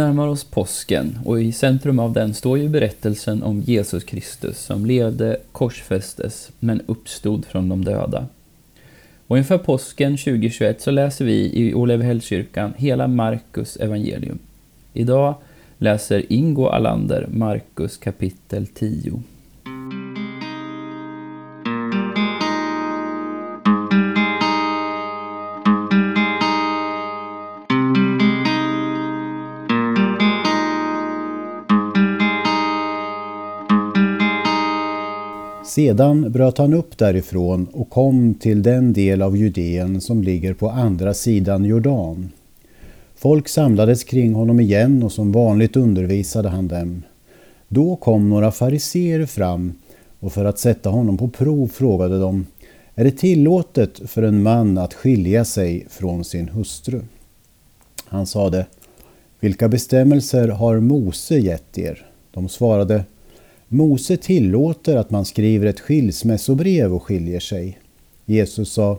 Vi närmar oss påsken och i centrum av den står ju berättelsen om Jesus Kristus som levde, korsfästes, men uppstod från de döda. Och inför påsken 2021 så läser vi i Olevhällskyrkan hela Markus evangelium. Idag läser Ingo Alander Markus kapitel 10. Sedan bröt han upp därifrån och kom till den del av Judeen som ligger på andra sidan Jordan. Folk samlades kring honom igen och som vanligt undervisade han dem. Då kom några fariseer fram och för att sätta honom på prov frågade de Är det tillåtet för en man att skilja sig från sin hustru? Han sade Vilka bestämmelser har Mose gett er? De svarade Mose tillåter att man skriver ett skilsmässobrev och skiljer sig. Jesus sa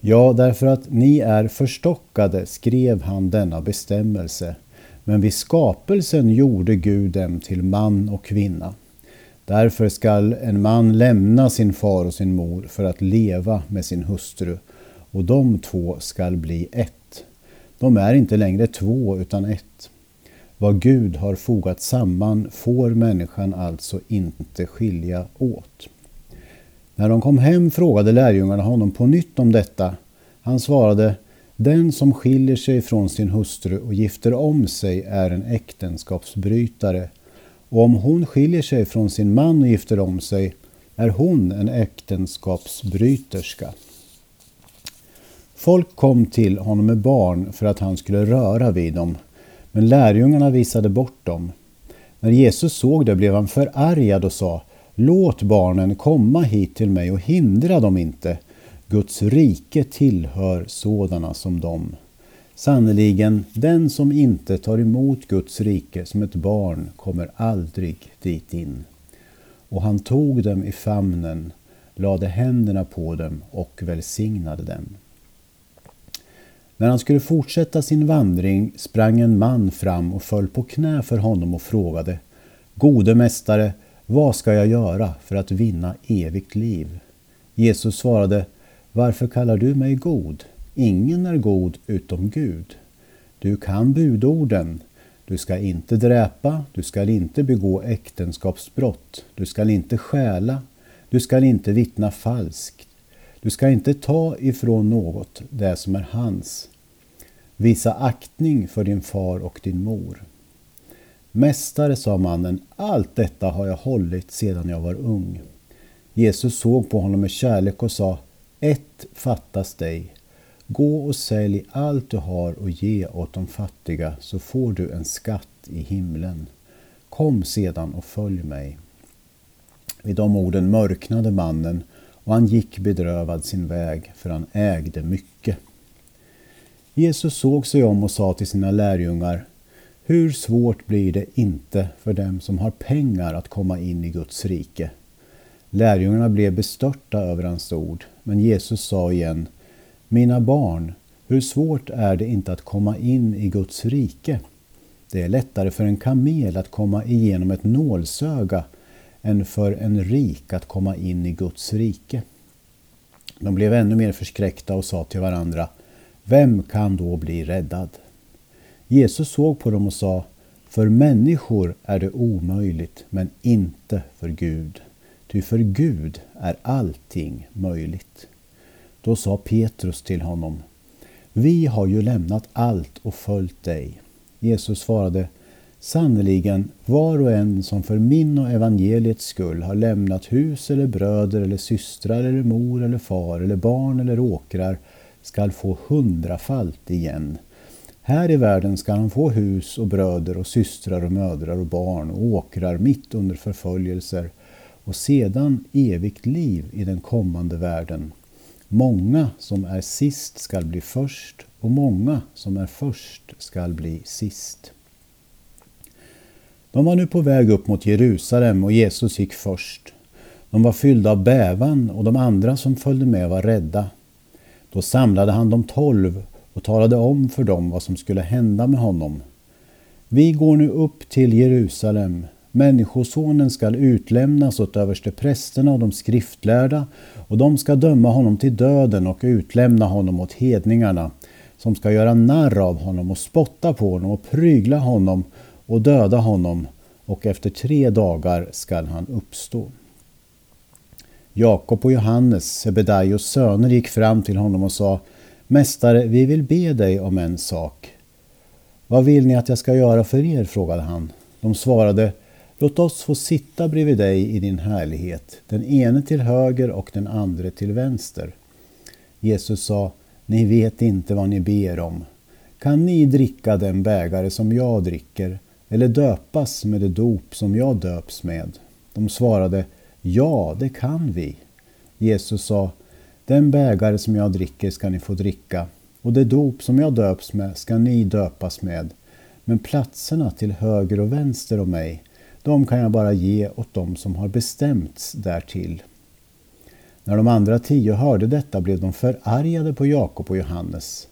Ja, därför att ni är förstockade skrev han denna bestämmelse. Men vid skapelsen gjorde Gud dem till man och kvinna. Därför skall en man lämna sin far och sin mor för att leva med sin hustru och de två skall bli ett. De är inte längre två utan ett. Vad Gud har fogat samman får människan alltså inte skilja åt. När de kom hem frågade lärjungarna honom på nytt om detta. Han svarade Den som skiljer sig från sin hustru och gifter om sig är en äktenskapsbrytare. Och om hon skiljer sig från sin man och gifter om sig är hon en äktenskapsbryterska. Folk kom till honom med barn för att han skulle röra vid dem men lärjungarna visade bort dem. När Jesus såg det blev han förargad och sa Låt barnen komma hit till mig och hindra dem inte. Guds rike tillhör sådana som dem. Sannerligen, den som inte tar emot Guds rike som ett barn kommer aldrig dit in. Och han tog dem i famnen, lade händerna på dem och välsignade dem. När han skulle fortsätta sin vandring sprang en man fram och föll på knä för honom och frågade Gode mästare, vad ska jag göra för att vinna evigt liv? Jesus svarade Varför kallar du mig god? Ingen är god utom Gud. Du kan budorden. Du ska inte dräpa, du ska inte begå äktenskapsbrott, du ska inte stjäla, du ska inte vittna falskt, du ska inte ta ifrån något det som är hans. Visa aktning för din far och din mor. Mästare, sa mannen, allt detta har jag hållit sedan jag var ung. Jesus såg på honom med kärlek och sa, ett fattas dig. Gå och sälj allt du har och ge åt de fattiga så får du en skatt i himlen. Kom sedan och följ mig. Vid de orden mörknade mannen och han gick bedrövad sin väg, för han ägde mycket. Jesus såg sig om och sa till sina lärjungar Hur svårt blir det inte för dem som har pengar att komma in i Guds rike? Lärjungarna blev bestörta över hans ord, men Jesus sa igen Mina barn, hur svårt är det inte att komma in i Guds rike? Det är lättare för en kamel att komma igenom ett nålsöga än för en rik att komma in i Guds rike. De blev ännu mer förskräckta och sa till varandra Vem kan då bli räddad? Jesus såg på dem och sa För människor är det omöjligt, men inte för Gud. Ty för Gud är allting möjligt. Då sa Petrus till honom Vi har ju lämnat allt och följt dig. Jesus svarade Sannerligen, var och en som för min och evangeliets skull har lämnat hus eller bröder eller systrar eller mor eller far eller barn eller åkrar skall få hundrafalt igen. Här i världen skall han få hus och bröder och systrar och mödrar och barn och åkrar mitt under förföljelser och sedan evigt liv i den kommande världen. Många som är sist skall bli först och många som är först skall bli sist. De var nu på väg upp mot Jerusalem och Jesus gick först. De var fyllda av bävan och de andra som följde med var rädda. Då samlade han de tolv och talade om för dem vad som skulle hända med honom. Vi går nu upp till Jerusalem. Människosonen skall utlämnas åt översteprästerna och de skriftlärda och de ska döma honom till döden och utlämna honom åt hedningarna som ska göra narr av honom och spotta på honom och prygla honom och döda honom och efter tre dagar skall han uppstå. Jakob och Johannes, Sebedaios söner, gick fram till honom och sa Mästare, vi vill be dig om en sak. Vad vill ni att jag ska göra för er? frågade han. De svarade Låt oss få sitta bredvid dig i din härlighet, den ene till höger och den andra till vänster. Jesus sa Ni vet inte vad ni ber om. Kan ni dricka den bägare som jag dricker eller döpas med det dop som jag döps med? De svarade Ja, det kan vi. Jesus sa Den bägare som jag dricker ska ni få dricka och det dop som jag döps med ska ni döpas med. Men platserna till höger och vänster om mig, de kan jag bara ge åt dem som har bestämts därtill. När de andra tio hörde detta blev de förargade på Jakob och Johannes.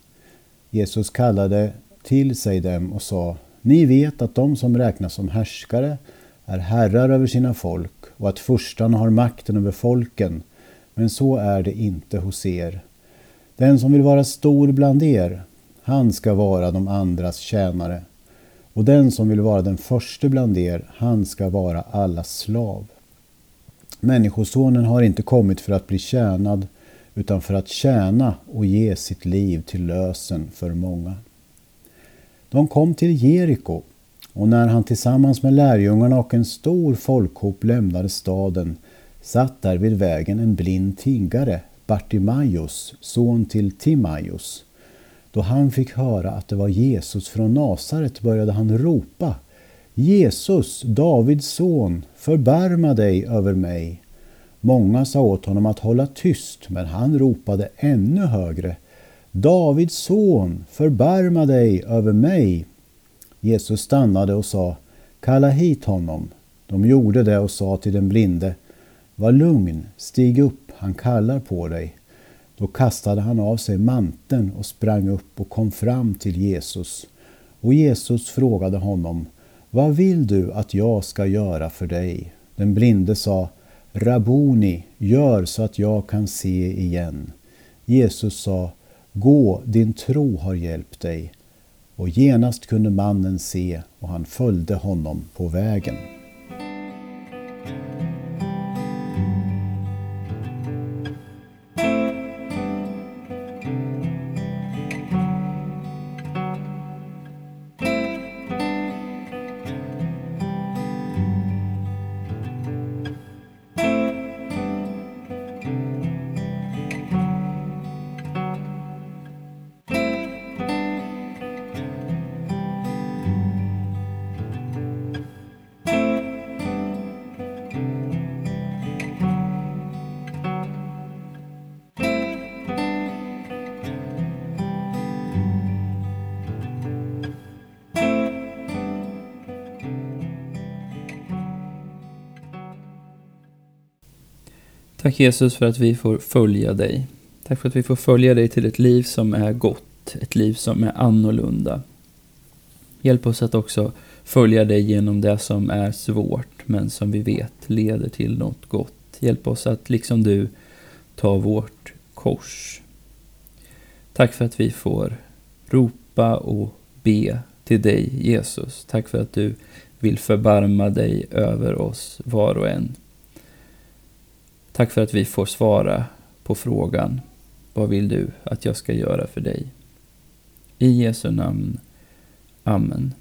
Jesus kallade till sig dem och sa ni vet att de som räknas som härskare är herrar över sina folk och att furstarna har makten över folken, men så är det inte hos er. Den som vill vara stor bland er, han ska vara de andras tjänare. Och den som vill vara den förste bland er, han ska vara allas slav. Människosonen har inte kommit för att bli tjänad, utan för att tjäna och ge sitt liv till lösen för många. De kom till Jeriko, och när han tillsammans med lärjungarna och en stor folkhop lämnade staden satt där vid vägen en blind tiggare Bartimaios, son till Timaios. Då han fick höra att det var Jesus från Nasaret började han ropa Jesus, Davids son, förbarma dig över mig. Många sa åt honom att hålla tyst, men han ropade ännu högre. Davids son, förbarma dig över mig. Jesus stannade och sa, kalla hit honom. De gjorde det och sa till den blinde, var lugn, stig upp, han kallar på dig. Då kastade han av sig manteln och sprang upp och kom fram till Jesus. Och Jesus frågade honom, vad vill du att jag ska göra för dig? Den blinde sa, Rabuni, gör så att jag kan se igen. Jesus sa, gå, din tro har hjälpt dig. Och genast kunde mannen se och han följde honom på vägen. Tack Jesus för att vi får följa dig. Tack för att vi får följa dig till ett liv som är gott, ett liv som är annorlunda. Hjälp oss att också följa dig genom det som är svårt, men som vi vet leder till något gott. Hjälp oss att, liksom du, ta vårt kors. Tack för att vi får ropa och be till dig, Jesus. Tack för att du vill förbarma dig över oss var och en. Tack för att vi får svara på frågan Vad vill du att jag ska göra för dig? I Jesu namn. Amen.